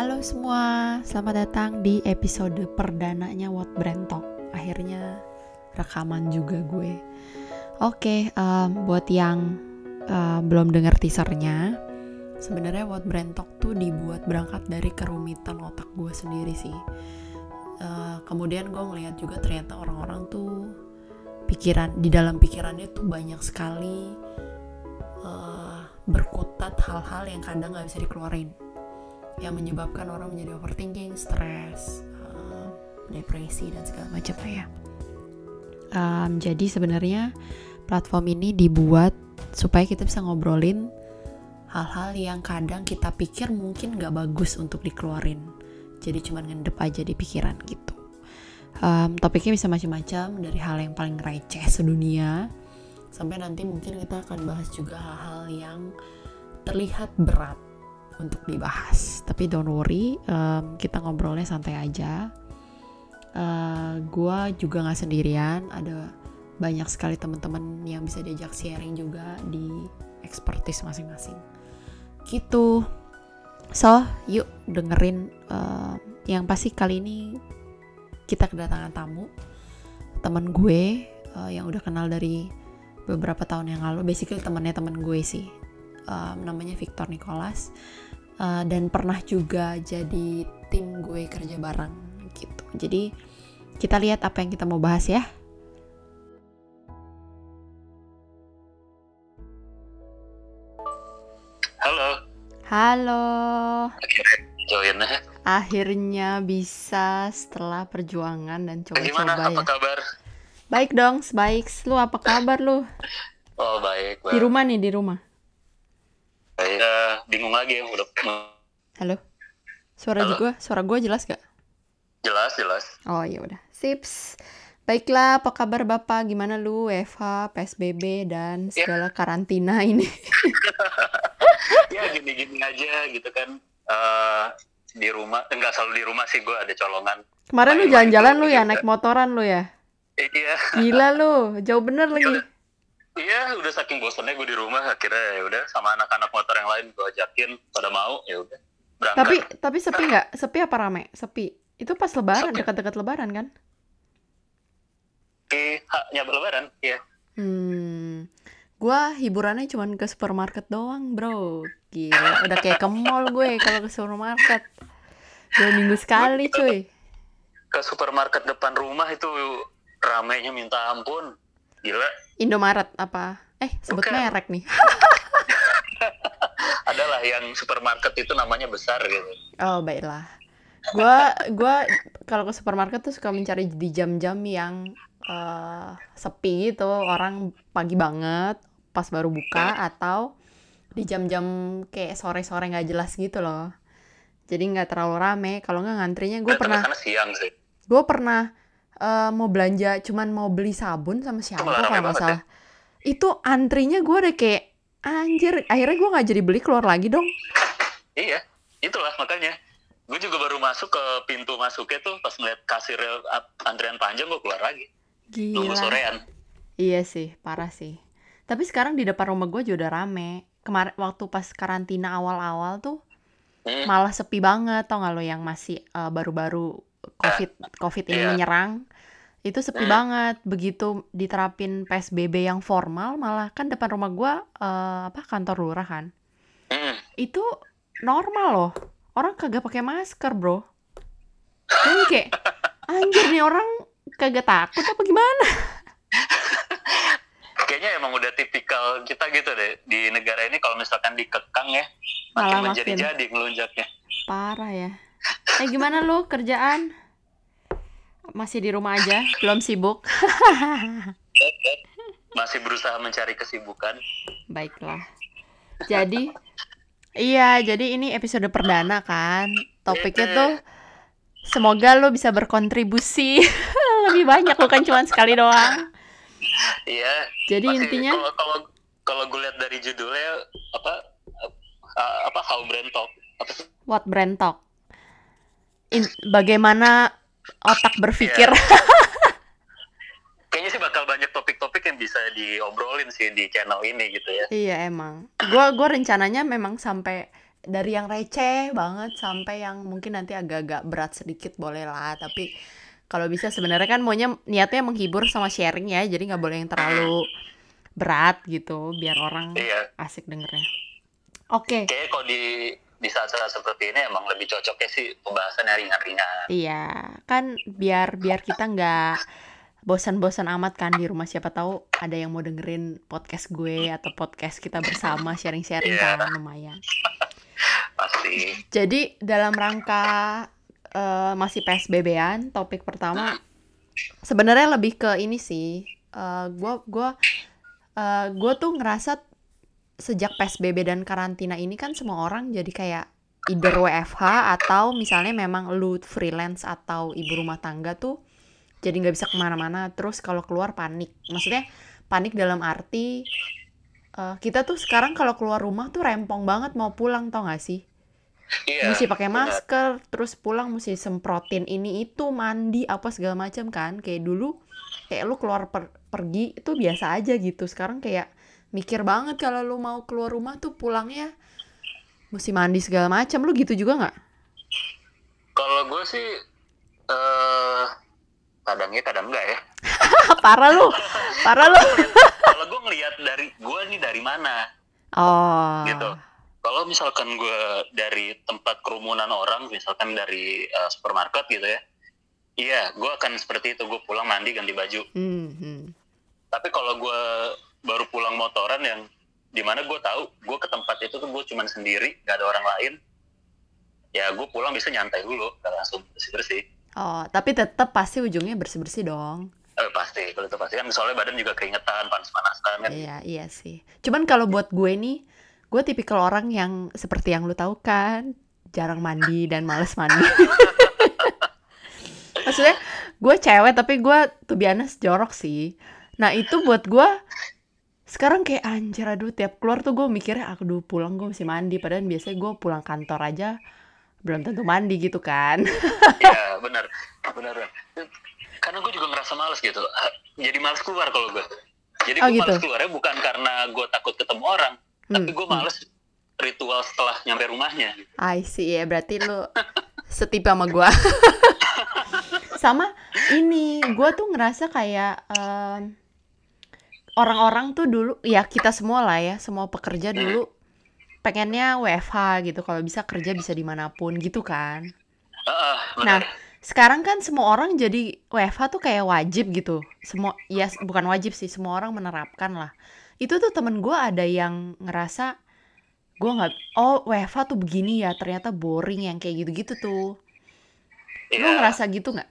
Halo semua, selamat datang di episode perdananya What Brand Talk. Akhirnya rekaman juga gue. Oke, um, buat yang uh, belum dengar teasernya, sebenarnya What Brand Talk tuh dibuat berangkat dari kerumitan otak gue sendiri sih. Uh, kemudian gue ngeliat juga ternyata orang-orang tuh pikiran di dalam pikirannya tuh banyak sekali uh, berkutat hal-hal yang kadang nggak bisa dikeluarin yang menyebabkan orang menjadi overthinking, stres, uh, depresi dan segala macam ya. Um, jadi sebenarnya platform ini dibuat supaya kita bisa ngobrolin hal-hal yang kadang kita pikir mungkin gak bagus untuk dikeluarin. Jadi cuman ngendep aja di pikiran gitu. Um, topiknya bisa macam-macam dari hal yang paling receh sedunia sampai nanti mungkin kita akan bahas juga hal-hal yang terlihat berat untuk dibahas. Tapi don't worry, um, kita ngobrolnya santai aja. Uh, gua juga nggak sendirian, ada banyak sekali teman-teman yang bisa diajak sharing juga di expertise masing-masing. Gitu. So, yuk dengerin uh, yang pasti kali ini kita kedatangan tamu teman gue uh, yang udah kenal dari beberapa tahun yang lalu basically temannya teman gue sih um, namanya Victor Nicholas uh, dan pernah juga jadi tim gue kerja bareng gitu. Jadi kita lihat apa yang kita mau bahas ya. Halo. Halo. Akhirnya join ya. Akhirnya bisa setelah perjuangan dan coba-coba Gimana? ya. Apa kabar? Baik dong, baik. Lu apa kabar lu? Oh baik. Di rumah nih, di rumah. Saya bingung lagi ya udah Halo. Suara Halo. gue, suara gue jelas gak? jelas jelas. Oh ya udah. Sips. Baiklah, apa kabar Bapak? Gimana lu, Eva, PSBB dan Ya. segala karantina ini? ya gini-gini aja gitu kan. Eh di rumah enggak selalu di rumah sih gue ada colongan. Kemarin lu jalan-jalan lu ya, juga. naik motoran lu ya? Iya. Gila lu, jauh bener lagi. Iya, udah saking bosannya gue di rumah akhirnya ya udah sama anak-anak motor yang lain gue ajakin pada mau ya udah berangkat. Tapi tapi sepi nggak? Sepi apa rame? Sepi. Itu pas lebaran, dekat-dekat lebaran kan? Di haknya lebaran, iya. Hmm. Gua hiburannya cuman ke supermarket doang, bro. Gila, udah kayak ke mall gue kalau ke supermarket. Dua minggu sekali, cuy. Ke supermarket depan rumah itu ramainya minta ampun. Gila. Indomaret apa? Eh, sebut Bukan. merek nih. adalah yang supermarket itu namanya besar gitu. Oh, baiklah. Gua gua kalau ke supermarket tuh suka mencari di jam-jam yang eh, sepi gitu, orang pagi banget pas baru buka atau di jam-jam kayak sore-sore nggak jelas gitu loh. Jadi nggak terlalu rame. Kalau nggak ngantrinya gue pernah siang sih. gue pernah eh, mau belanja cuman mau beli sabun sama shampoo malah kalau rame nggak banget salah. Itu antrinya gue udah kayak anjir. Akhirnya gue nggak jadi beli keluar lagi dong. Iya, itulah makanya. Gue juga baru masuk ke pintu masuknya tuh pas ngeliat kasir antrian panjang gue keluar lagi. Nunggu Gila. sorean. Iya sih, parah sih. Tapi sekarang di depan rumah gue juga udah rame. Kemarin waktu pas karantina awal-awal tuh Hmm. malah sepi banget tau gak lo yang masih eh, baru-baru covid covid ini iya. menyerang itu sepi Hmm. banget begitu diterapin psbb yang formal malah kan depan rumah gue eh, apa kantor lurah kan Hmm. itu normal loh orang kagak pakai masker bro kan kayak anjir nih orang kagak takut apa gimana Kayaknya emang udah tipikal kita gitu deh di negara ini kalau misalkan dikekang ya makin. menjadi-jadi ngelunjaknya. Parah ya. Eh gimana lu kerjaan? Masih di rumah aja, belum sibuk? Masih berusaha mencari kesibukan. Baiklah. Jadi, iya, jadi ini episode perdana kan. Topiknya tuh semoga lu bisa berkontribusi lebih banyak bukan cuma sekali doang. Iya. Jadi Masih- intinya kalau kalau gue lihat dari judulnya apa apa how brand talk apa sih? what brand talk. In- bagaimana otak berpikir. Kayaknya sih bakal banyak topik-topik yang bisa diobrolin sih di channel ini gitu ya. Iya emang. Gua gua rencananya memang sampai dari yang receh banget sampai yang mungkin nanti agak-agak berat sedikit boleh lah tapi kalau bisa sebenarnya kan maunya niatnya menghibur sama sharing ya jadi nggak boleh yang terlalu berat gitu biar orang Iya. asik dengernya oke Kayaknya kalau di di saat-saat seperti ini emang lebih cocoknya sih pembahasannya ringan-ringan. iya kan biar biar kita nggak bosan-bosan amat kan di rumah siapa tahu ada yang mau dengerin podcast gue atau podcast kita bersama sharing-sharing Iya. kan lumayan Pasti. Jadi dalam rangka eh, masih PSBB-an, topik pertama sebenarnya lebih ke ini sih. Eh, gua gua eh, gua tuh ngerasa sejak PSBB dan karantina ini kan semua orang jadi kayak either WFH atau misalnya memang lu freelance atau ibu rumah tangga tuh jadi nggak bisa ke mana-mana terus kalau keluar panik. Maksudnya panik dalam arti eh, kita tuh sekarang kalau keluar rumah tuh rempong banget mau pulang tau gak sih? Iya. mesti pakai masker terus pulang mesti semprotin ini itu mandi apa segala macam kan. Kayak dulu kayak lu keluar per- pergi itu biasa aja gitu. Sekarang kayak mikir banget kalau lu mau keluar rumah tuh pulangnya mesti mandi segala macam lu gitu juga nggak Kalau gue sih eh kadangnya kadang enggak ya. parah lu parah lu Kalau gue ngelihat dari gue nih dari mana oh gitu. Kalau misalkan gue dari tempat kerumunan orang, misalkan dari eh, supermarket gitu ya, iya, gue akan seperti itu. Gue pulang mandi ganti baju. Hmm, hmm. Tapi kalau gue baru pulang motoran yang di mana gue tahu gue ke tempat itu tuh gue cuman sendiri, gak ada orang lain. Ya gue pulang bisa nyantai dulu, gak langsung bersih bersih. oh tapi tetap pasti ujungnya bersih bersih dong Eh, pasti, kalau itu pasti kan soalnya badan juga keringetan, panas-panasan kan. Iya, iya sih. Cuman kalau buat gue nih, gue tipikal orang yang seperti yang lu tahu kan, jarang mandi dan males mandi. Maksudnya, gue cewek tapi gue tuh biasa jorok sih. Nah itu buat gue sekarang kayak anjir aduh tiap keluar tuh gue mikirnya aduh pulang gue mesti mandi padahal biasanya gue pulang kantor aja belum tentu mandi gitu kan Iya, benar. Benar. Karena gue juga ngerasa males gitu. Jadi males keluar kalau gue. Jadi Oh, gue gitu. males keluarnya bukan karena gue takut ketemu orang, tapi Hmm, gue males ritual setelah nyampe rumahnya. I see ya berarti lu setipe sama gua. sama ini gua tuh ngerasa kayak em, orang-orang tuh dulu ya kita semua lah ya semua pekerja dulu pengennya WFH gitu kalau bisa kerja bisa di mana pun gitu kan. Nah sekarang kan semua orang jadi WFH tuh kayak wajib gitu. Semua ya bukan wajib sih semua orang menerapkan lah. Itu tuh temen gua ada yang ngerasa gua nggak oh WFH tuh begini ya ternyata boring yang kayak gitu-gitu tuh. Lu Iya. ngerasa gitu nggak?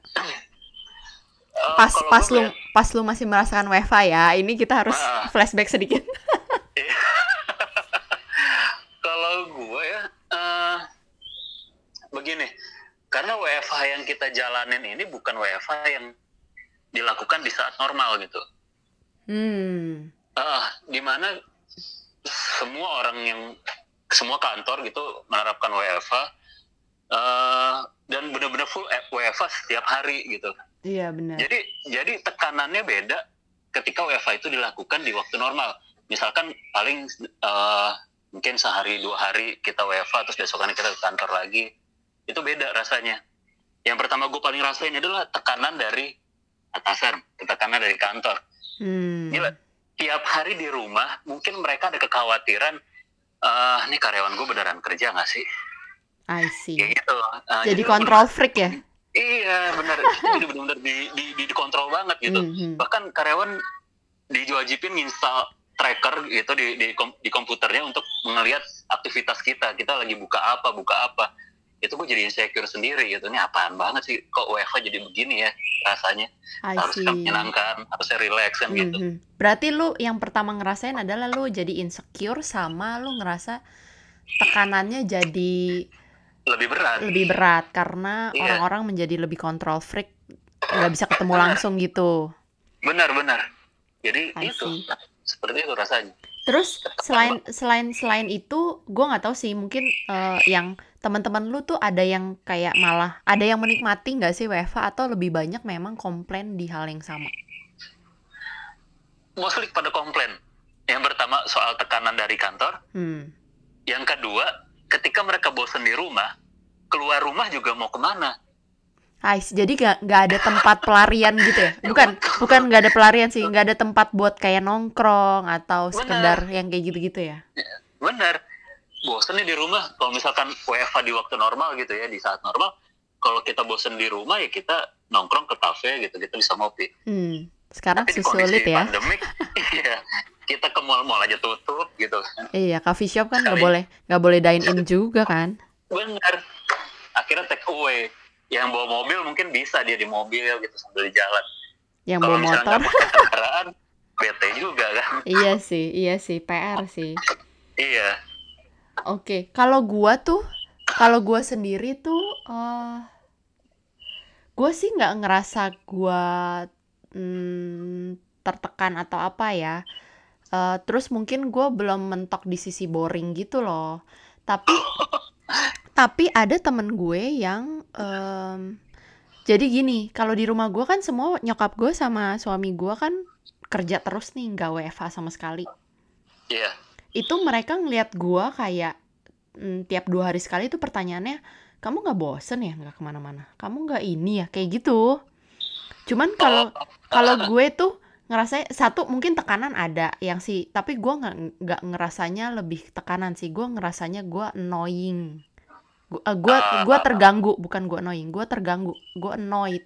Eh, Pas kalau pas lu ngeliat- pas lu masih merasakan WFH ya. Ini kita harus Ah. flashback sedikit. kalau gue ya eh, begini, karena WFH yang kita jalanin ini bukan WFH yang dilakukan di saat normal gitu. Hmm. Ah, di mana semua orang yang semua kantor gitu menerapkan WFH eh, dan benar-benar full WFH setiap hari gitu. Iya benar. Jadi jadi tekanannya beda ketika WFH itu dilakukan di waktu normal. Misalkan paling eh, mungkin sehari dua hari kita WFH terus besokannya kita ke kantor lagi itu beda rasanya. Yang pertama gue paling rasain adalah tekanan dari atasan, tekanan dari kantor Hmm. Gila. tiap hari di rumah mungkin mereka ada kekhawatiran eh ini karyawan gue beneran kerja nggak sih I see. kayak gitu Eh, Jadi lu kontrol freak ya. bener- iya benar jadi benar-benar di, di, di, dikontrol banget gitu. Hmm, hmm. bahkan karyawan diwajibin install tracker gitu di, di, kom- di komputernya untuk melihat aktivitas kita. Kita lagi buka apa buka apa. Itu gue jadi insecure sendiri gitu. Ini apaan banget sih? Kok WFH jadi begini ya rasanya? I harus menyenangkan harusnya relax kan gitu. Mhm. Berarti lu yang pertama ngerasain adalah lu jadi insecure sama lu ngerasa tekanannya jadi lebih berat lebih berat karena Iya. orang-orang menjadi lebih kontrol freak nggak bisa ketemu langsung gitu. benar benar jadi I itu see. seperti itu rasanya Terus selain selain selain itu, gue nggak tahu sih mungkin eh, yang teman-teman lu tuh ada yang kayak malah ada yang menikmati nggak sih WFH atau lebih banyak memang komplain di hal yang sama. mostly pada komplain yang pertama soal tekanan dari kantor Hmm. yang kedua ketika mereka bosan di rumah keluar rumah juga mau ke mana Ais, jadi gak, nggak ada tempat pelarian gitu ya? Bukan, bukan nggak ada pelarian sih, nggak ada tempat buat kayak nongkrong atau sekedar yang kayak gitu-gitu ya? bener bosen nih di rumah kalau misalkan WFH di waktu normal gitu ya di saat normal kalau kita bosen di rumah ya kita nongkrong ke kafe gitu kita bisa ngopi Hmm, sekarang tapi sulit kondisi ya? pandemik iya kita ke mall-mall aja tutup gitu kan Iya, coffee shop kan nggak boleh, nggak boleh dine in juga kan? bener akhirnya take away yang bawa mobil mungkin bisa dia di mobil gitu sambil di jalan Yang kalau bawa misalnya motor, kendaraan bete juga kan iya sih, iya sih, PR sih. iya Oke, kalau gua tuh, kalau gua sendiri tuh, eh gua sih nggak ngerasa gua mm, tertekan atau apa ya. Eh, terus mungkin gua belum mentok di sisi boring gitu loh. Tapi, tapi ada temen gue yang, em, jadi gini, kalau di rumah gua kan semua nyokap gue sama suami gua kan kerja terus nih, nggak WFH sama sekali. Iya. Itu mereka ngelihat gua kayak mm, tiap dua hari sekali itu pertanyaannya kamu nggak bosen ya nggak ke mana-mana? Kamu nggak ini ya? Kayak gitu. Cuman kalau kalau gue tuh ngerasa satu mungkin tekanan ada yang sih tapi gua nggak nggak ngerasanya lebih tekanan sih. Gua ngerasanya gua annoying gua eh, gua gua terganggu bukan gua annoying gua terganggu gua annoyed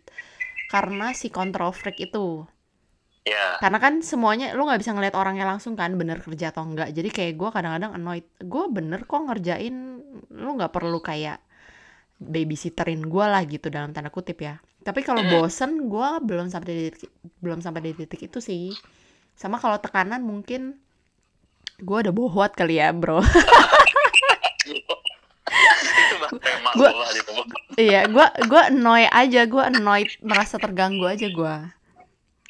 karena si control freak itu. Iya. Karena kan semuanya lu nggak bisa ngeliat orangnya langsung kan bener kerja atau enggak jadi kayak gue kadang-kadang annoyed. Gue bener kok ngerjain lu nggak perlu kayak babysitterin gue lah gitu dalam tanda kutip ya. Tapi kalau bosen gue belum sampai di titik, belum sampai di titik itu sih. Sama kalau tekanan mungkin gue udah bohwat kali ya bro Gua- gitu. Iya gue gue annoy aja gue annoyed merasa terganggu aja gue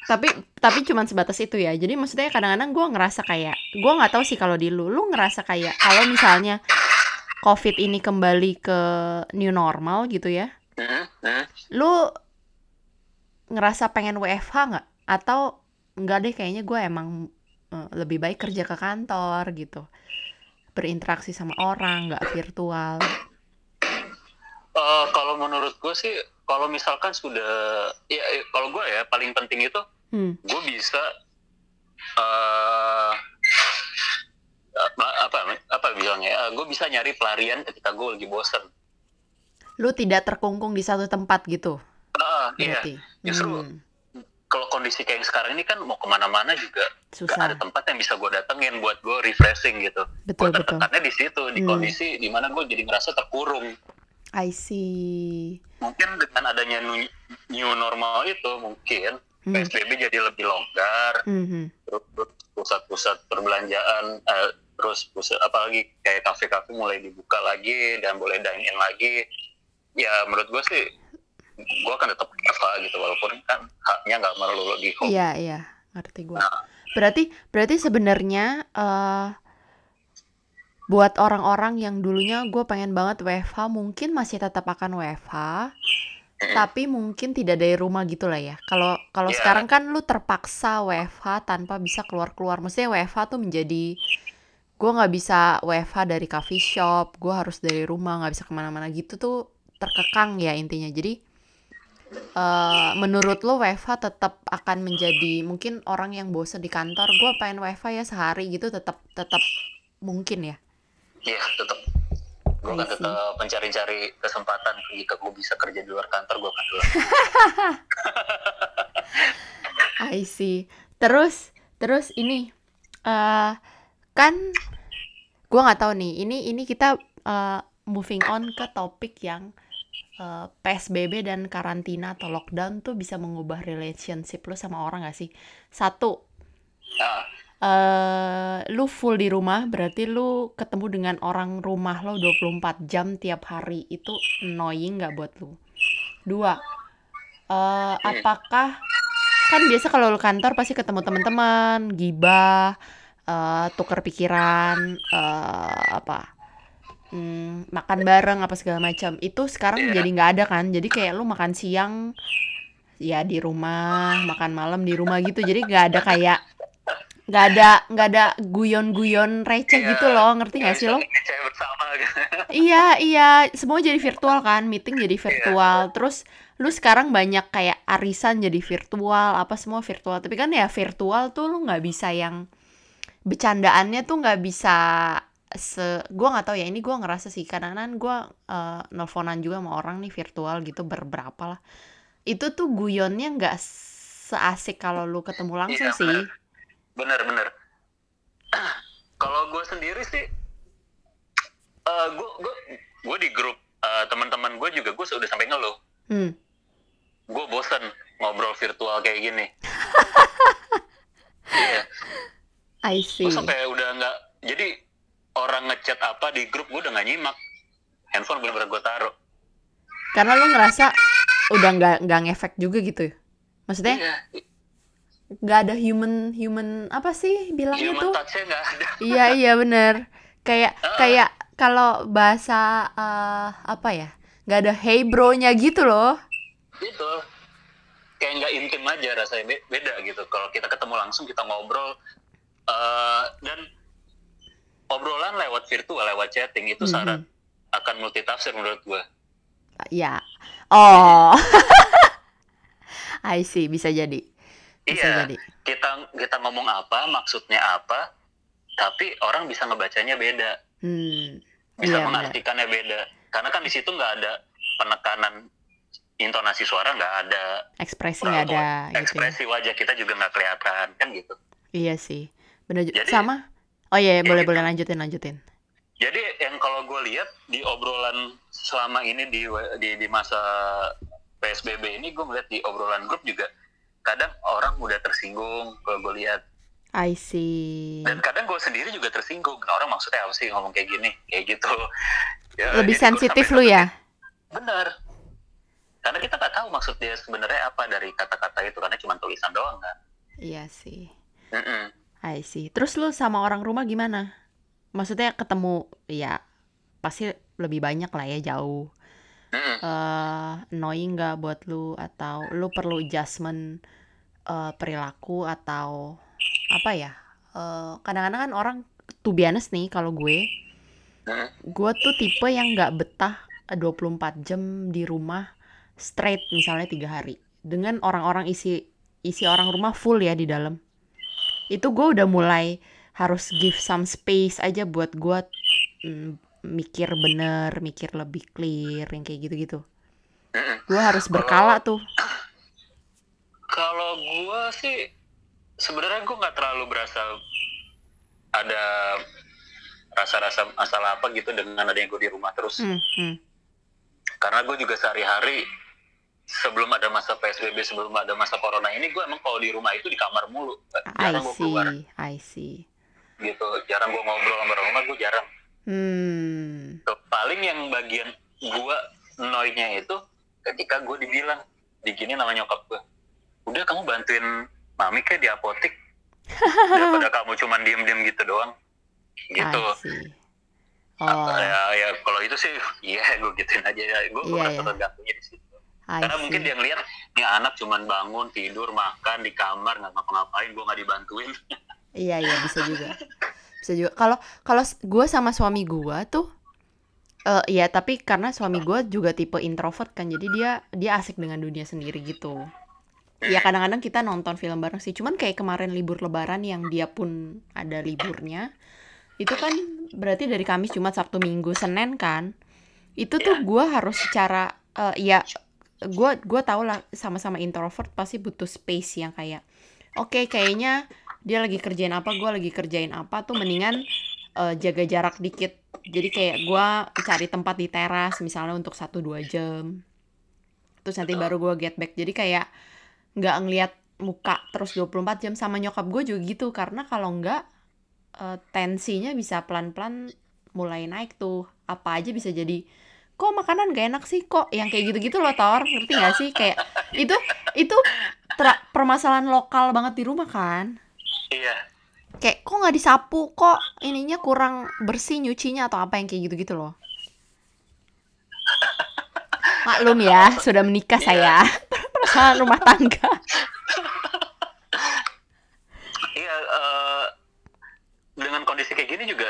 tapi tapi cuman sebatas itu ya. Jadi maksudnya kadang-kadang gue ngerasa kayak gue nggak tahu sih kalau di lu. Lu ngerasa kayak kalau misalnya covid ini kembali ke new normal gitu ya lu ngerasa pengen WFH nggak? Atau nggak deh kayaknya gue emang eh, lebih baik kerja ke kantor gitu. Berinteraksi sama orang nggak virtual Eh, kalau menurut gue sih kalau misalkan sudah ya eh, kalau gue ya paling penting itu hmm. gue bisa eh apa apa bilangnya gue bisa nyari pelarian ketika gue lagi bosen. Lu tidak terkungkung di satu tempat gitu? Ah, iya. Justru Hmm, kalau kondisi kayak yang sekarang ini kan mau ke mana-mana juga gak ada susah tempat yang bisa gue datengin buat gue refreshing gitu. Betul gue betul. tertekannya di situ di Hmm. kondisi di mana gue jadi ngerasa terkurung I see mungkin dengan adanya new, new normal itu mungkin Hmm. PSBB jadi lebih longgar Mhm. terus pusat-pusat perbelanjaan eh, terus pusat apalagi kayak kafe-kafe mulai dibuka lagi dan boleh dine in lagi ya menurut gue sih gue akan tetap WFH gitu walaupun kan haknya nggak melulu di home Iya, iya, ngerti gue. Nah. Berarti, berarti sebenarnya eh buat orang-orang yang dulunya gue pengen banget WFH, mungkin masih tetap akan WFH, tapi mungkin tidak dari rumah gitu lah ya. Kalau kalau Iya. sekarang kan lu terpaksa WFH tanpa bisa keluar-keluar. Maksudnya WFH tuh menjadi gue nggak bisa WFH dari coffee shop, gue harus dari rumah, nggak bisa ke mana-mana gitu tuh terkekang ya intinya. Jadi eh menurut lo WFH tetap akan menjadi mungkin orang yang bosen di kantor gue pengen WFH ya sehari gitu tetap tetap mungkin ya Iya tetap gue akan tetap mencari-cari kesempatan jika gue bisa kerja di luar kantor gue akan keluar. I see. Terus terus ini eh kan gue nggak tahu nih ini ini kita eh, moving on ke topik yang eh, PSBB dan karantina atau lockdown tuh bisa mengubah relationship lu sama orang gak sih? Satu. Nah eh lu full di rumah berarti lu ketemu dengan orang rumah lo 24 jam tiap hari itu annoying nggak buat lu? Dua, eh apakah kan biasa kalau lu kantor pasti ketemu teman-teman, gibah, eh tukar pikiran, eh apa? hmm, makan bareng apa segala macam. Itu sekarang Iya. jadi nggak ada kan? Jadi kayak lu makan siang ya di rumah, makan malam di rumah gitu. Jadi nggak ada kayak nggak ada nggak ada guyon-guyon receh Iya, gitu loh ngerti nggak sih lo? bersama gitu. iya iya semua jadi virtual kan meeting jadi virtual terus lu sekarang banyak kayak arisan jadi virtual apa semua virtual tapi kan ya virtual tuh lu nggak bisa yang bercandaannya tuh nggak bisa se gua nggak tahu ya ini gua ngerasa sih kadang-kadang gua eh, nelponan juga sama orang nih virtual gitu berberapa lah. Itu tuh guyonnya nggak seasik kalau lu ketemu langsung Iya, sih. bener bener kalau gue sendiri sih eh gue gue gue di grup eh, teman-teman gue juga gue sudah sampai ngeluh. Hmm. gue bosen ngobrol virtual kayak gini. Iya, I see. Gue sampai udah nggak jadi orang ngechat apa di grup gue udah nggak nyimak. Handphone bener-bener gue taruh. Karena lu ngerasa udah nggak nggak ngefek juga gitu maksudnya iya nggak ada human human apa sih bilangnya human tuh? iya iya bener. Kayak Ah. kayak kalau bahasa eh, apa ya nggak ada hey bro-nya gitu loh. Gitu. Kayak nggak intim aja rasanya Be- beda gitu. Kalau kita ketemu langsung kita ngobrol eh, dan obrolan lewat virtual lewat chatting itu Mhm. syarat akan multitafsir menurut gue ya oh. I see bisa jadi bisa iya jadi. kita kita ngomong apa maksudnya apa tapi orang bisa ngebacanya beda. Hmm. Bisa iya bener mengartikannya beda. Karena kan di situ nggak ada penekanan intonasi suara nggak ada ekspresi nggak ada gitu ya. Ekspresi wajah kita juga nggak kelihatan kan gitu. Iya sih. Bener ju- Jadi- sama? Oh iya, iya, Ya boleh gitu. boleh lanjutin lanjutin. Jadi yang kalau gue lihat di obrolan selama ini di di, di masa PSBB ini gue ngeliat di obrolan grup juga kadang orang udah tersinggung kalau gue lihat. I see. Dan kadang gue sendiri juga tersinggung. Nah, orang maksudnya apa sih ngomong kayak gini? Kayak gitu. Ya, lebih sensitif lu ya? bener. Karena kita nggak tahu maksud dia sebenarnya apa dari kata-kata itu karena cuma tulisan doang kan? Iya sih. Mm-mm. I see. Terus lu sama orang rumah gimana? Maksudnya ketemu ya pasti lebih banyak lah ya jauh. Eh annoying nggak buat lu? Atau lu perlu adjustment eh, perilaku atau apa ya? Eh, kadang-kadang kan orang to be honest nih kalau gue, gue tuh tipe yang nggak betah 24 jam di rumah straight misalnya tiga hari. Dengan orang-orang isi isi orang rumah full ya di dalam. Itu gue udah mulai harus give some space aja buat gue mm, mikir bener mikir lebih clear yang kayak gitu-gitu Mm-mm. gue harus berkala tuh Kalau gue sih sebenarnya gue nggak terlalu berasa ada rasa-rasa masalah apa gitu dengan adanya gue di rumah terus. Hmm, hmm. Karena gue juga sehari-hari sebelum ada masa PSBB, sebelum ada masa corona ini gue emang kalau di rumah itu di kamar mulu. I Jarang gue keluar see I see gitu. Jarang gue ngobrol sama orang rumah, gue jarang. Hmm. Tuh, Paling yang bagian gue noy-nya itu ketika gue dibilang digini nama nyokap gue. Udah kamu bantuin mami kayak di apotik? Daripada kamu cuman diem-diem gitu doang. Gitu. Oh. ya ya kalau itu sih iya gue gituin aja ya. Gue Iya, merasa iya. tergantungnya di situ. I karena mungkin dia ngeliat nih anak cuman bangun tidur makan di kamar nggak ngapa-ngapain gue nggak dibantuin. Iya iya bisa juga. Bisa juga. Kalau kalau gue sama suami gue tuh eh ya tapi karena suami gue juga tipe introvert kan jadi dia dia asik dengan dunia sendiri gitu. Ya kadang-kadang kita nonton film bareng sih. Cuman kayak kemarin libur lebaran yang dia pun ada liburnya. Itu kan berarti dari Kamis, Jumat, Sabtu, Minggu, Senin kan. Itu tuh gue harus secara eh, ya gue gue tau lah sama-sama introvert pasti butuh space yang kayak oke kayaknya dia lagi kerjain apa gue lagi kerjain apa tuh mendingan eh, jaga jarak dikit. Jadi kayak gue cari tempat di teras misalnya untuk satu dua jam. Terus nanti baru gue get back. Jadi kayak nggak ngeliat muka terus 24 jam sama nyokap gue juga gitu. Karena kalau nggak eh, tensinya bisa pelan-pelan mulai naik tuh. Apa aja bisa jadi kok makanan gak enak sih? Kok? Yang kayak gitu-gitu loh Tor. Ngerti gak sih? Kayak itu itu permasalahan lokal banget di rumah kan iya. Kayak kok nggak disapu? Kok ininya kurang bersih nyucinya atau apa yang kayak gitu-gitu loh? Maklum ya sudah menikah Iya. saya. Permasalahan rumah tangga. Iya eh, ini juga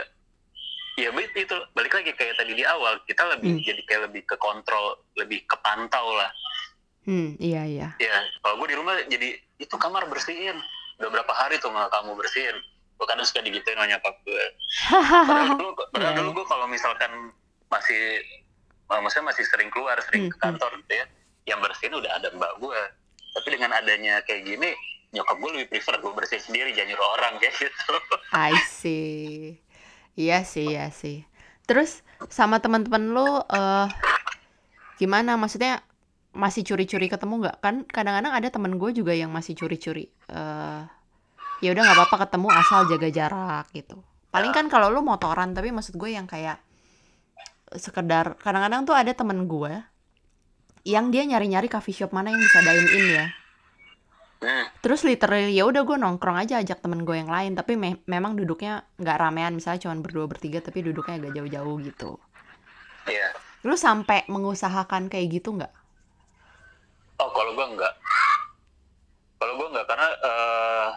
ya itu balik lagi kayak tadi di awal kita lebih Hmm. jadi kayak lebih ke kontrol lebih kepantau lah. Hmm, iya iya. ya kalau gue di rumah jadi itu kamar bersihin udah berapa hari tuh nggak kamu bersihin gue kadang suka digituin sama nyokap gue padahal dulu, padahal Iya, dulu gue kalau misalkan masih eh, maksudnya masih sering keluar sering ke kantor gitu ya yang bersihin udah ada mbak gue tapi dengan adanya kayak gini nyokap gue lebih prefer gue bersihin sendiri jangan nyuruh orang kayak gitu I see. Iya sih, iya sih. Terus sama teman-teman lu eh gimana? Maksudnya masih curi-curi ketemu nggak? Kan kadang-kadang ada temen gue juga yang masih curi-curi. eh ya udah nggak apa-apa ketemu asal jaga jarak gitu. Paling kan kalau lu motoran, tapi maksud gue yang kayak sekedar kadang-kadang tuh ada temen gue yang dia nyari-nyari coffee shop mana yang bisa dine in ya. Terus literally ya udah gue nongkrong aja ajak temen gue yang lain tapi me- memang duduknya nggak ramean misalnya cuma berdua bertiga tapi duduknya agak jauh-jauh gitu. iya Lu sampai mengusahakan kayak gitu nggak? Oh, kalau gue enggak. Kalau gue enggak karena eh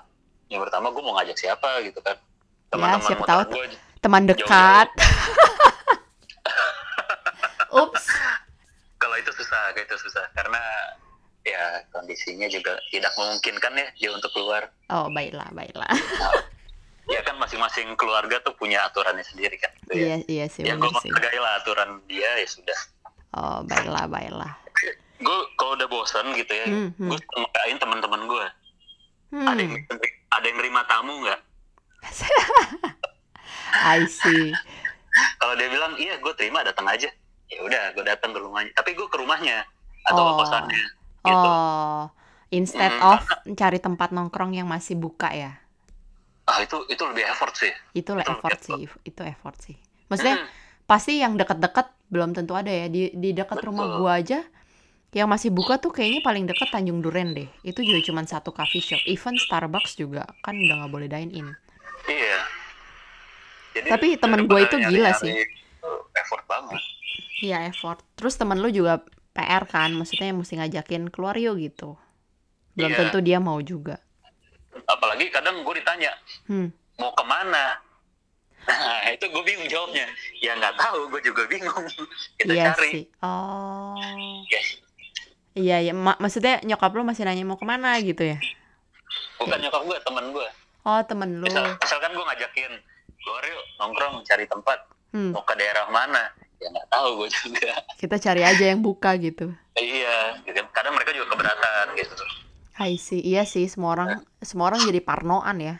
yang pertama gue mau ngajak siapa gitu kan. Ya, siapa motor tahu gue Teman dekat. Ups. kalau itu susah, kayak itu susah karena ya kondisinya juga tidak memungkinkan ya dia untuk keluar. Oh baiklah baiklah. Ya kan masing-masing keluarga tuh punya aturannya sendiri kan. Gitu ya. iya iya sih Ya gue menghargai lah aturan dia ya sudah. Oh baiklah baiklah. Gue kalau udah bosan gitu ya, Hmm, hmm. gue makain teman-teman gue. Ada yang Hmm. ada yang nerima tamu nggak? I see. kalau dia bilang iya gue terima datang aja ya udah gue datang ke rumahnya tapi gue ke rumahnya atau Oh. ke kosannya gitu Oh instead Hmm, of cari tempat nongkrong yang masih buka ya. ah itu itu lebih effort sih Itu Betul, effort sih, itu effort sih. Maksudnya Hmm, pasti yang deket-deket belum tentu ada ya di di dekat rumah gua aja yang masih buka tuh kayaknya paling deket Tanjung Duren deh. Itu juga cuma satu coffee shop. Even Starbucks juga kan udah nggak boleh dine in. Iya. Jadi, Tapi temen gue itu gila sih. uh, effort banget. Iya effort. Terus temen lu juga PR kan maksudnya mesti ngajakin keluar yuk gitu. Belum Iya. tentu dia mau juga. Apalagi kadang gue ditanya hmm. Mau ke mana? Nah itu gue bingung jawabnya. Ya nggak tahu gue juga bingung. Kita iya cari. sih. Oh. Ya, iya ya Ma- maksudnya nyokap lu masih nanya mau ke mana gitu ya? Bukan nyokap gue temen gue oh temen lu. Misal, misalkan gue ngajakin keluar yuk nongkrong cari tempat. Hmm. Mau ke daerah mana? Ya nggak tahu gue juga. Kita cari aja yang buka gitu. Iya gitu. kadang mereka juga keberatan gitu. I see. Iya sih semua orang semua orang jadi parnoan ya.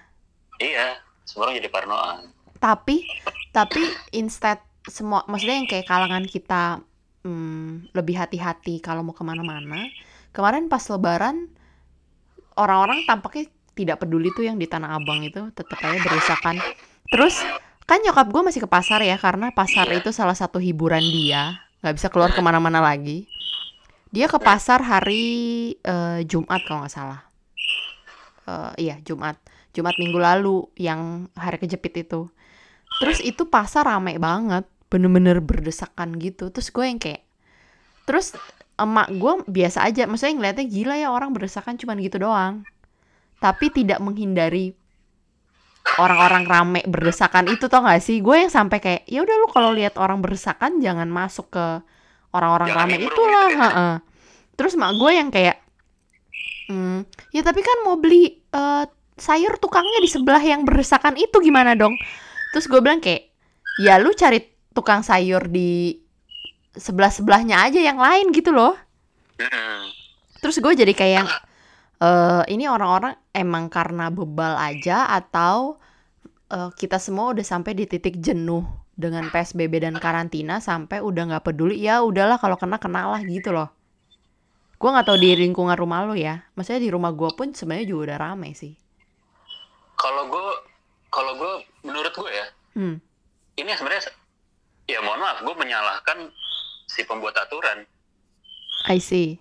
Iya semua orang jadi parnoan. Tapi tapi instead semua maksudnya yang kayak kalangan kita hmm, lebih hati-hati kalau mau ke mana-mana. Kemarin pas lebaran orang-orang tampaknya tidak peduli tuh yang di Tanah Abang itu tetap aja berusakan. Terus kan nyokap gue masih ke pasar ya karena pasar itu salah satu hiburan dia nggak bisa keluar ke mana-mana lagi. Dia ke pasar hari eh, Jumat kalau nggak salah. Eh, iya Jumat. Jumat minggu lalu yang hari kejepit itu. Terus itu pasar rame banget bener-bener berdesakan gitu. Terus gue yang kayak terus emak gue biasa aja maksudnya ngeliatnya gila ya orang berdesakan cuman gitu doang. Tapi tidak menghindari orang-orang rame berdesakan itu tau gak sih? Gue yang sampai kayak ya udah lu kalau lihat orang berdesakan jangan masuk ke orang-orang rame. itulah gitu ya. heeh. terus mak gue yang kayak hmm, ya tapi kan mau beli eh, sayur tukangnya di sebelah yang berdesakan itu gimana dong? Terus gue bilang kayak ya lu cari tukang sayur di sebelah sebelahnya aja yang lain gitu loh. Terus gue jadi kayak yang eh ini orang-orang emang karena bebal aja atau eh, kita semua udah sampai di titik jenuh dengan PSBB dan karantina sampai udah nggak peduli ya udahlah kalau kena kena lah gitu loh. Gue nggak tahu di lingkungan rumah lo ya maksudnya di rumah gue pun sebenarnya juga udah rame sih. Kalau gue kalau gue menurut gue ya hmm. ini sebenarnya ya mohon maaf gue menyalahkan si pembuat aturan. I see.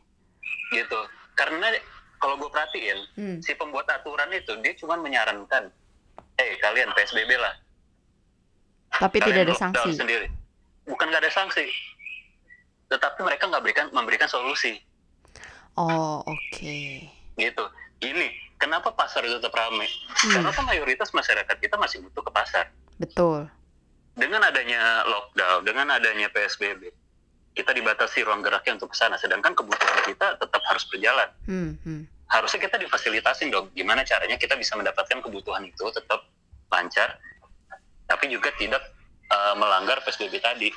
Gitu. Karena kalau gue perhatiin hmm. si pembuat aturan itu dia cuma menyarankan eh kalian psbb lah. Tapi kalian tidak ada sanksi. sendiri. Bukan nggak ada sanksi. Tetapi mereka nggak berikan memberikan solusi. Oh oke. Gitu. Gini kenapa pasar itu tetap ramai Hmm. karena kan mayoritas masyarakat kita masih butuh ke pasar. Betul. Dengan adanya lockdown, dengan adanya PSBB, kita dibatasi ruang geraknya untuk ke sana. Sedangkan kebutuhan kita tetap harus berjalan. Hmm, hmm. Harusnya kita difasilitasin dong. Gimana caranya kita bisa mendapatkan kebutuhan itu tetap lancar, tapi juga tidak uh, melanggar PSBB tadi.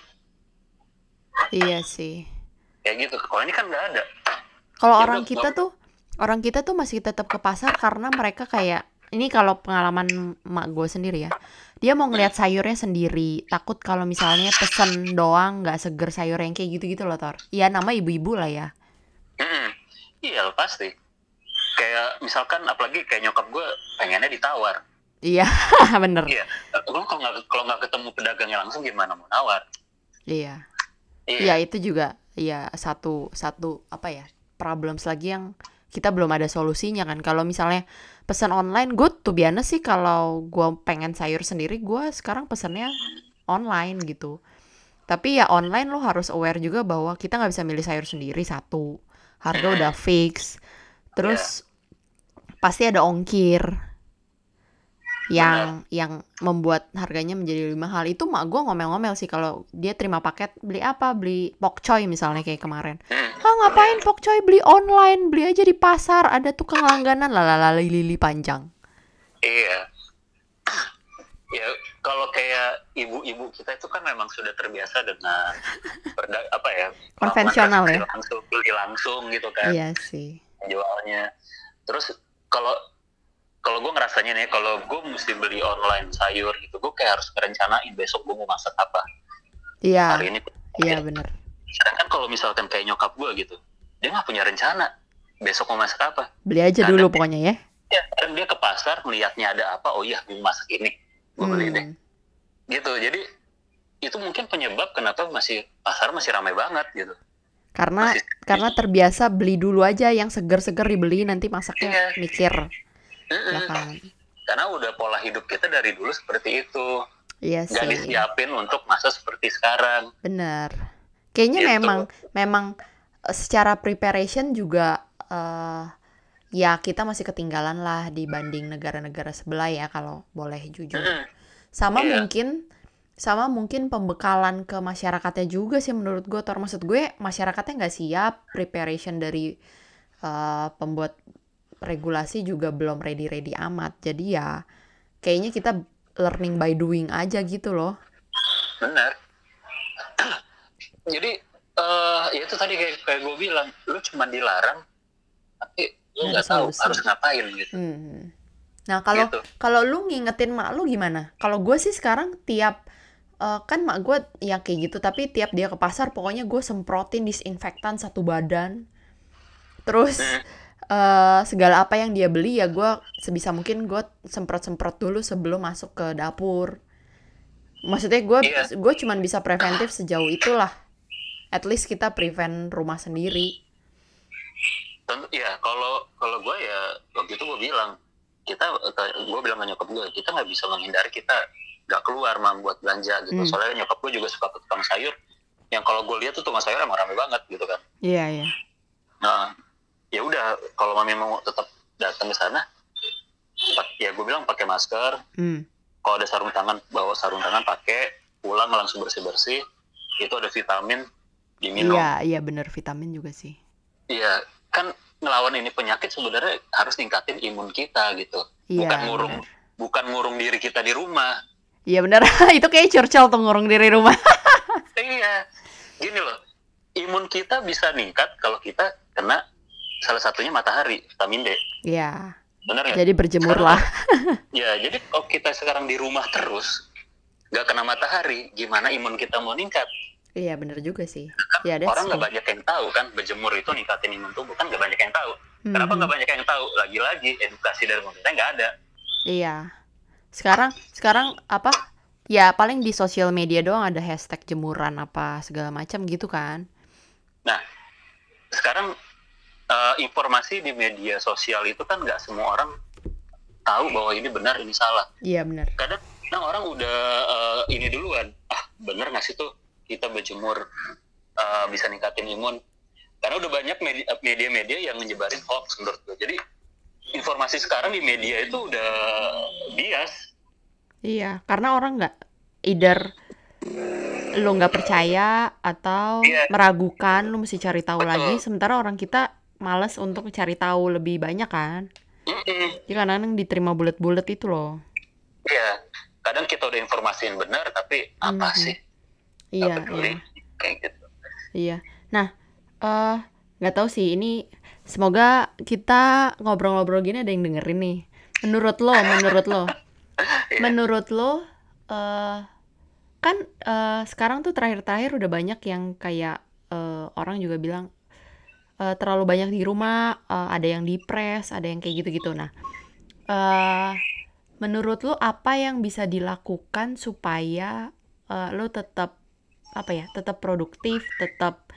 Iya sih. Kayak gitu. Kalau ini kan nggak ada. Kalau Ya, orang kita tuh, orang kita tuh masih tetap ke pasar karena mereka kayak ini kalau pengalaman mak gue sendiri ya. Dia mau ngeliat sayurnya sendiri, takut kalau misalnya pesen doang nggak seger sayur yang kayak gitu-gitu loh Tor. Iya nama ibu-ibu lah ya. Mm-mm. Iya pasti. Kayak misalkan apalagi kayak nyokap gue pengennya ditawar. Iya, bener. Iya. Lo kalau nggak kalau nggak ketemu pedagangnya langsung gimana mau nawar? Iya. Iya itu juga ya satu satu apa ya problems lagi yang kita belum ada solusinya kan. Kalau misalnya pesan online, gue tuh biasa sih kalau gue pengen sayur sendiri, gue sekarang pesennya online gitu. Tapi ya online lo harus aware juga bahwa kita nggak bisa milih sayur sendiri satu, harga udah fix, terus pasti ada ongkir yang yang membuat harganya menjadi lebih mahal itu mak gue ngomel-ngomel sih kalau dia terima paket beli apa? Beli pokcoy misalnya kayak kemarin. Hmm. ah ngapain pokcoy beli online? Beli aja di pasar. Ada tukang langganan lalala lili panjang. Iya. ya kalau kayak ibu-ibu kita itu kan memang sudah terbiasa dengan perda apa ya Konvensional ya? langsung beli langsung gitu kan. Iya sih. Jualnya. Terus kalau kalau gue ngerasanya nih kalau gue mesti beli online sayur gitu gue kayak harus merencanain besok gue mau masak apa. Iya. Hari ini iya bener. Sedangkan kalau misalkan kayak nyokap gue gitu dia nggak punya rencana besok mau masak apa. Beli aja Karena- dulu pokoknya ya. Ya kadang dia ke pasar melihatnya ada apa oh iya gue mau masak ini gue beli deh. Hmm, gitu jadi itu mungkin penyebab kenapa masih pasar masih ramai banget gitu. Karena Masih- karena terbiasa beli dulu aja yang seger-seger dibeli nanti masaknya Iya. mikir Belakangan karena udah pola hidup kita dari dulu seperti itu iya sih disiapin untuk masa seperti sekarang Bener. Kayaknya Gitu. memang memang eh, secara preparation juga eh ya kita masih ketinggalan lah dibanding negara-negara sebelah ya kalau boleh jujur. Mm-mm. Sama Iya. mungkin sama mungkin pembekalan ke masyarakatnya juga sih menurut gue. Tor maksud gue masyarakatnya nggak siap preparation dari eh, pembuat regulasi juga belum ready-ready amat. Jadi ya kayaknya kita learning by doing aja gitu loh. benar jadi eh ya itu tadi kayak kayak gue bilang lu cuma dilarang tapi lu Nggak tahu solusi. harus ngapain gitu Hmm. Nah kalau Gitu. kalau lu ngingetin mak lu gimana? Kalau gue sih sekarang tiap eh, kan mak gue ya kayak gitu tapi tiap dia ke pasar pokoknya gue semprotin disinfektan satu badan. Terus Hmm. Eh, segala apa yang dia beli ya gue sebisa mungkin gue semprot-semprot dulu sebelum masuk ke dapur. Maksudnya gue Iya. gue cuman bisa preventif sejauh itulah. At least kita prevent rumah sendiri. tentu ya kalau kalau gue ya waktu itu gue bilang kita gue bilang ke nyokap gue kita nggak bisa menghindari kita nggak keluar membuat belanja gitu Hmm. soalnya nyokap gue juga suka ke tukang sayur yang kalau gue lihat tuh tukang sayur emang rame banget gitu kan Iya iya. nah ya udah kalau mami mau tetap datang ke sana ya gue bilang pakai masker Hmm. kalau ada sarung tangan bawa sarung tangan pakai pulang langsung bersih bersih itu ada vitamin diminum Iya iya bener vitamin juga sih. Iya, kan ngelawan ini penyakit sebenarnya harus ningkatin imun kita gitu Iya. bukan ngurung bener. bukan ngurung diri kita di rumah Iya bener, itu kayak Churchill tuh ngurung diri rumah. iya gini loh imun kita bisa ningkat kalau kita kena salah satunya matahari vitamin D Iya, bener nggak jadi berjemur lah. ya jadi kalau kita sekarang di rumah terus nggak kena matahari gimana imun kita mau ningkat Iya bener juga sih. Ya that's orang nggak banyak yang tahu kan berjemur itu ningkatin imun tubuh kan nggak banyak yang tahu kenapa Mhm. nggak banyak yang tahu lagi-lagi edukasi dari pemerintah nggak ada Iya. Sekarang sekarang apa? Ya paling di sosial media doang ada hashtag jemuran apa segala macam gitu kan. sekarang eh, informasi di media sosial itu kan nggak semua orang tahu bahwa ini benar ini salah Iya bener. kadang kadang orang udah eh, ini duluan ah bener nggak sih tuh kita berjemur eh, bisa ningkatin imun karena udah banyak medi- media-media yang menyebarin hoax menurut gue jadi informasi sekarang di media itu udah bias Iya, karena orang nggak either lu nggak percaya atau Iya. meragukan, lu mesti cari tahu Betul. lagi. Sementara orang kita males untuk cari tahu lebih banyak kan. Mm-mm. Jadi kadang diterima bulat-bulat itu loh. Iya. Kadang kita udah informasiin benar, tapi apa Mhm. sih? Iya, iya, Kayak gitu. iya. Nah, eh nggak tahu sih ini semoga kita ngobrol-ngobrol gini ada yang dengerin nih. Menurut lo, menurut lo, Iya. menurut lo eh kan eh, sekarang tuh terakhir-terakhir udah banyak yang kayak eh, orang juga bilang eh, terlalu banyak di rumah, eh, ada yang depres, ada yang kayak gitu-gitu. Nah, eh menurut lo apa yang bisa dilakukan supaya eh, lo tetap apa ya, tetap produktif, tetap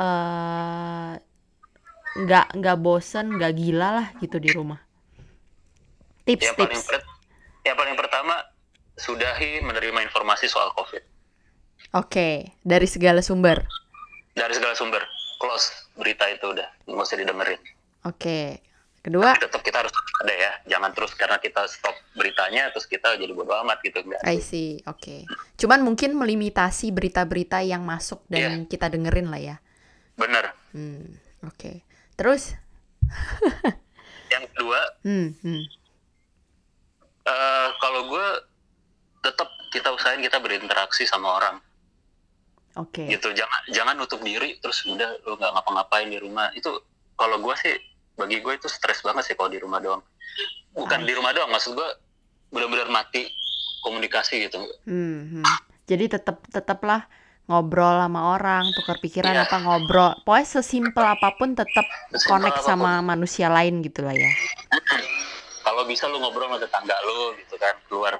eh nggak nggak bosen, nggak gila lah gitu di rumah. Yang paling Tips-tips. per- yang paling pertama sudahi menerima informasi soal COVID Oke, dari segala sumber. dari segala sumber. Close berita itu udah nggak usah didengerin. Oke. Kedua, Tetap kita harus ada ya, jangan terus karena kita stop beritanya terus kita jadi bodo amat gitu enggak. I see. Oke. Cuman mungkin melimitasi berita-berita yang masuk dan kita dengerin lah ya. Bener. Hmm, oke. Terus, Yang kedua, hmm, hmm. eh, kalau gue tetap kita usahain kita berinteraksi sama orang Oke. gitu. Jangan jangan nutup diri terus udah lu nggak ngapa-ngapain di rumah. Itu kalau gue sih bagi gue itu stres banget sih kalau di rumah doang. Bukan di rumah doang, maksud gue benar-benar mati komunikasi gitu. Hmm, hmm. Jadi tetap tetaplah ngobrol sama orang, tukar pikiran Iya. apa ngobrol. Pokoknya sesimpel apa pun tetap connect sama manusia lain gitu lah ya. Kalau bisa lu ngobrol sama tetangga lu gitu kan, keluar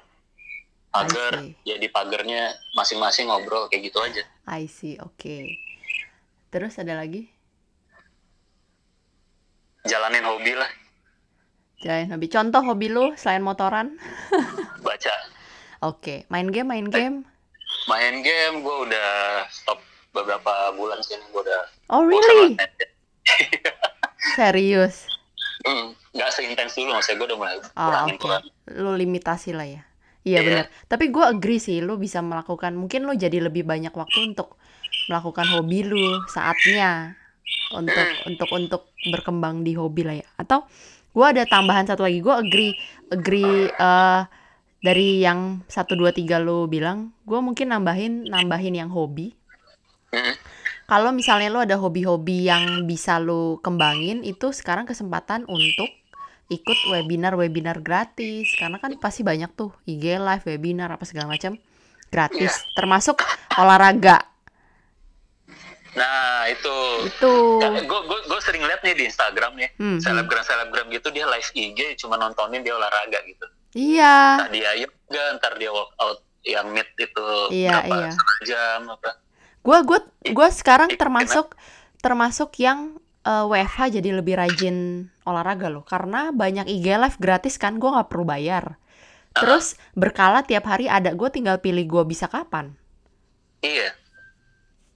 pagar, I see. ya di pagarnya masing-masing ngobrol kayak gitu aja. I see. Oke. Terus ada lagi? Jalanin hobi lah, Jalanin hobi. Contoh hobi lu selain motoran? baca. Oke. Main game, main game. Main game gue udah stop beberapa bulan sih, gue udah Oh really? Serius? Hmm, nggak seintens dulu maksudnya gue udah mulai Oh, kurangin oke. kurangin. Lu limitasi lah ya. Iya Iya. benar. Tapi gue agree sih, lu bisa melakukan. Mungkin lu jadi lebih banyak waktu untuk melakukan hobi lu saatnya untuk Hmm. untuk untuk berkembang di hobi lah ya. Atau gue ada tambahan satu lagi. Gue agree agree eh, dari yang satu dua tiga lu bilang. Gue mungkin nambahin nambahin yang hobi. Hmm, Kalau misalnya lu ada hobi-hobi yang bisa lu kembangin, itu sekarang kesempatan untuk ikut webinar-webinar gratis. Karena kan pasti banyak tuh IG live, webinar apa segala macam gratis, termasuk olahraga. Nah itu, Itu. gue gue gue sering liat nih di Instagram nih, Hmm, hmm. selebgram selebgram gitu dia live IG cuma nontonin dia olahraga gitu. Iya, Ntar dia yoga, ntar dia workout yang mid itu Iya, berapa iya. jam apa. gua gua gua sekarang termasuk termasuk yang eh, WFH jadi lebih rajin olahraga loh. Karena banyak IG live gratis kan, gua nggak perlu bayar. Terus berkala tiap hari ada, gue tinggal pilih gue bisa kapan. Iya.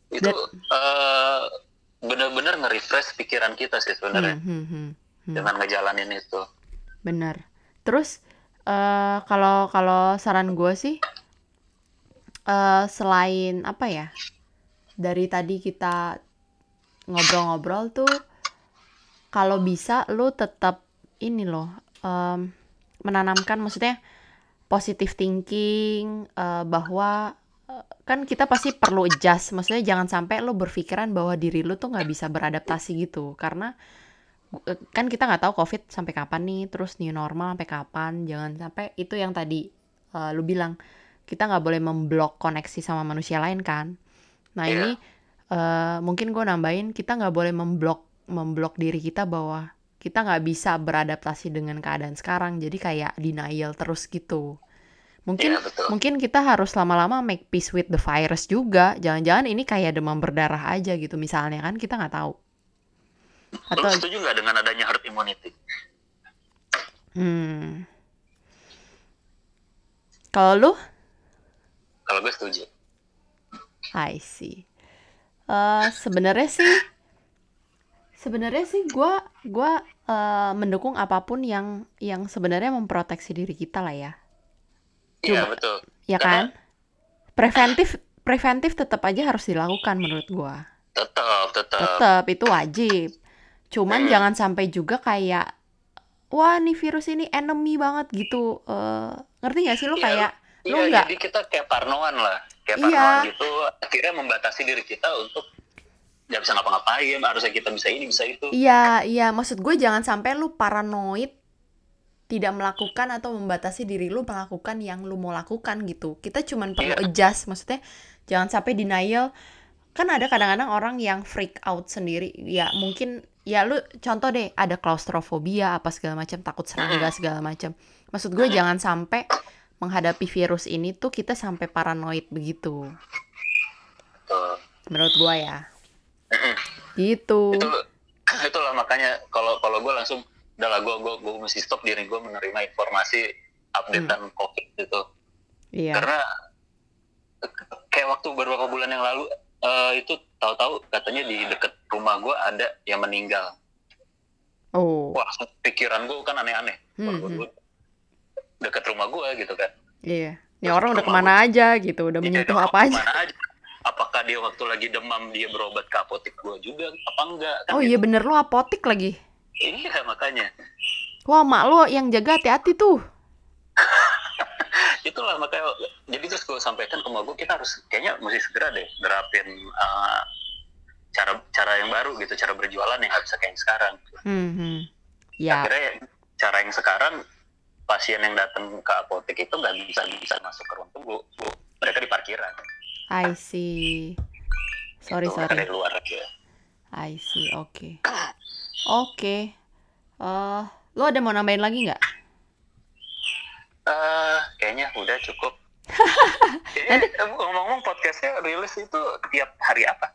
Itu Dan- eh, bener-bener nge-refresh pikiran kita sih sebenarnya Hmm, hmm, hmm, hmm. dengan ngejalanin itu. Bener. Terus eh kalau kalau saran gue sih eh selain apa ya dari tadi kita ngobrol-ngobrol tuh kalau bisa lu tetap ini loh em, menanamkan maksudnya positive thinking eh, bahwa eh, kan kita pasti perlu adjust maksudnya jangan sampai lu berpikiran bahwa diri lu tuh nggak bisa beradaptasi gitu. Karena eh, kan kita nggak tahu covid sampai kapan nih terus new normal sampai kapan. Jangan sampai itu yang tadi eh, lu bilang kita nggak boleh memblok koneksi sama manusia lain kan. Nah Iya. ini eh, mungkin gue nambahin kita nggak boleh memblok memblok diri kita bahwa kita nggak bisa beradaptasi dengan keadaan sekarang jadi kayak denial terus gitu mungkin Iya betul. mungkin kita harus lama-lama make peace with the virus juga jangan-jangan ini kayak demam berdarah aja gitu misalnya kan kita nggak tahu Lu atau setuju nggak dengan adanya herd immunity? Hmm. Kalau lu, Kalau gue setuju. I see. Eh, sebenarnya sih, sebenarnya sih gua gua eh, mendukung apa pun yang yang sebenarnya memproteksi diri kita lah ya. Iya betul. ya Karena- kan? Preventif preventif tetap aja harus dilakukan menurut gua. Tetap, tetap. Tetap itu wajib. Cuman Hmm. jangan sampai juga kayak wah nih virus ini enemy banget gitu. Eh, ngerti gak sih lu Iya, kayak lu Iya, nggak jadi kita kayak parnoan lah. Kayak Iya. gitu, akhirnya membatasi diri kita untuk nggak bisa ngapa-ngapain, harusnya kita bisa ini, bisa itu. Iya, iya, maksud gue jangan sampai lu paranoid tidak melakukan atau membatasi diri lu melakukan yang lu mau lakukan gitu. Kita cuman perlu Iya. adjust, maksudnya jangan sampai denial. Kan ada kadang-kadang orang yang freak out sendiri. Ya mungkin ya lu contoh deh ada klaustrofobia apa segala macam, takut serangga segala macam. Maksud gue jangan sampai menghadapi virus ini tuh kita sampai paranoid begitu. Tuh. Menurut gua ya. Gitu. Itu itulah makanya kalau kalau gue langsung udah lah gue gue gue mesti stop diri gue menerima informasi updatean covid itu Iya. karena kayak waktu beberapa bulan yang lalu eh, itu tahu-tahu katanya di deket rumah gue ada yang meninggal Oh. wah pikiran gue kan aneh-aneh Hmm, Wah, gua- hmm. Gua- deket rumah gue gitu kan Iya. Ini Terus orang udah ke mana aja gitu, udah Dia menyentuh demam apa aja. aja apakah dia waktu lagi demam dia berobat ke apotek gue juga apa enggak kan Oh gitu. iya bener lu apotik lagi. iya makanya Wah mak lu yang jaga hati-hati tuh. itulah makanya jadi terus gue sampaikan ke emak gue kita harus kayaknya mesti segera deh nerapin uh, cara cara yang baru gitu cara berjualan yang nggak bisa kayak yang sekarang Hmm, hmm. Ya, akhirnya cara yang sekarang pasien yang datang ke apotek itu nggak bisa bisa masuk ke ruang tunggu Bu. mereka di parkiran I see. Sorry, Gitu, mereka sorry. dari luar aja I see, oke. Oke. Eh, lu ada mau nambahin lagi nggak? Eh, kayaknya udah cukup kayaknya eh, ngomong-ngomong podcastnya rilis itu tiap hari apa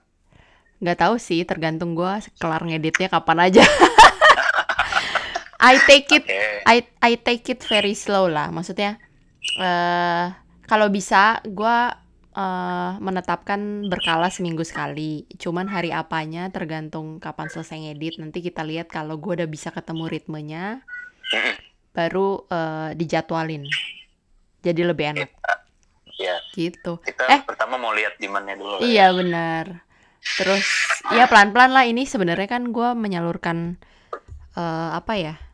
Nggak tahu sih, tergantung gua kelar ngeditnya kapan aja. I take it oke I I take it very slow lah. Maksudnya eh kalau bisa gua eh, menetapkan berkala seminggu sekali. Cuman hari apanya tergantung kapan selesai ngedit. Nanti kita lihat kalau gua udah bisa ketemu ritmenya baru eh, dijadwalin. Jadi lebih enak ya gitu. kita Eh. pertama mau lihat demandnya dulu ya. Iya benar. Terus ya pelan-pelan lah ini sebenarnya kan gua menyalurkan eh, apa ya?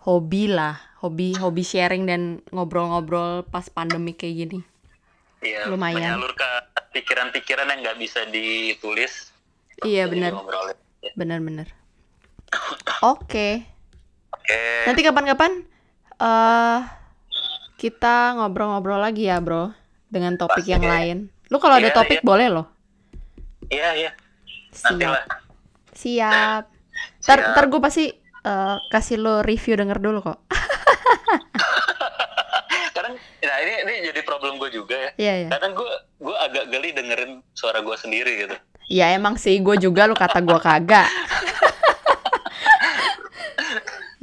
Hobi lah, hobi hobi sharing dan ngobrol-ngobrol pas pandemi kayak gini. Iya, Lumayan. menyalurkan pikiran-pikiran yang nggak bisa ditulis. Iya, benar. Ya, Bener-bener. Oke, Oke. nanti kapan-kapan eh kita ngobrol-ngobrol lagi ya, bro, dengan topik Pasti yang deh. lain. Lu kalau ada Iya, topik iya. boleh loh. Iya, iya. Siap, lah. siap. Ntar, ntar gue pasti eh, kasih lo review denger dulu kok. Kadang, nah ini ini jadi problem gue juga ya. Iya, iya. Kadang gue gue agak geli dengerin suara gue sendiri gitu. Ya emang sih, gue juga lu kata gue kagak.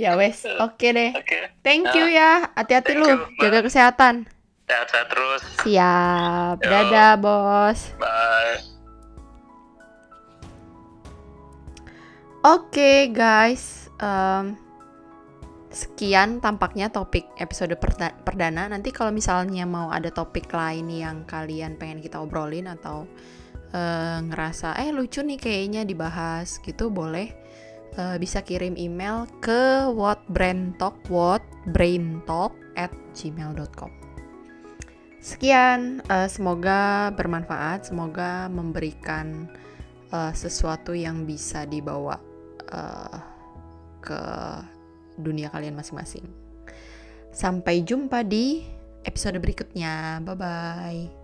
ya wes, oke deh. Oke. Thank you ya, hati-hati lu, you, jaga kesehatan. Sehat-sehat terus. Siap, Yo. dadah bos. Bye. Oke guys, em, sekian tampaknya topik episode perda- perdana. Nanti kalau misalnya mau ada topik lain yang kalian pengen kita obrolin atau eh, ngerasa eh lucu nih kayaknya dibahas gitu, boleh eh, bisa kirim email ke whatbraintalk whatbraintalk at gmail.com. Sekian, eh, semoga bermanfaat, semoga memberikan eh, sesuatu yang bisa dibawa eh, ke dunia kalian masing-masing. Sampai jumpa di episode berikutnya. Bye bye.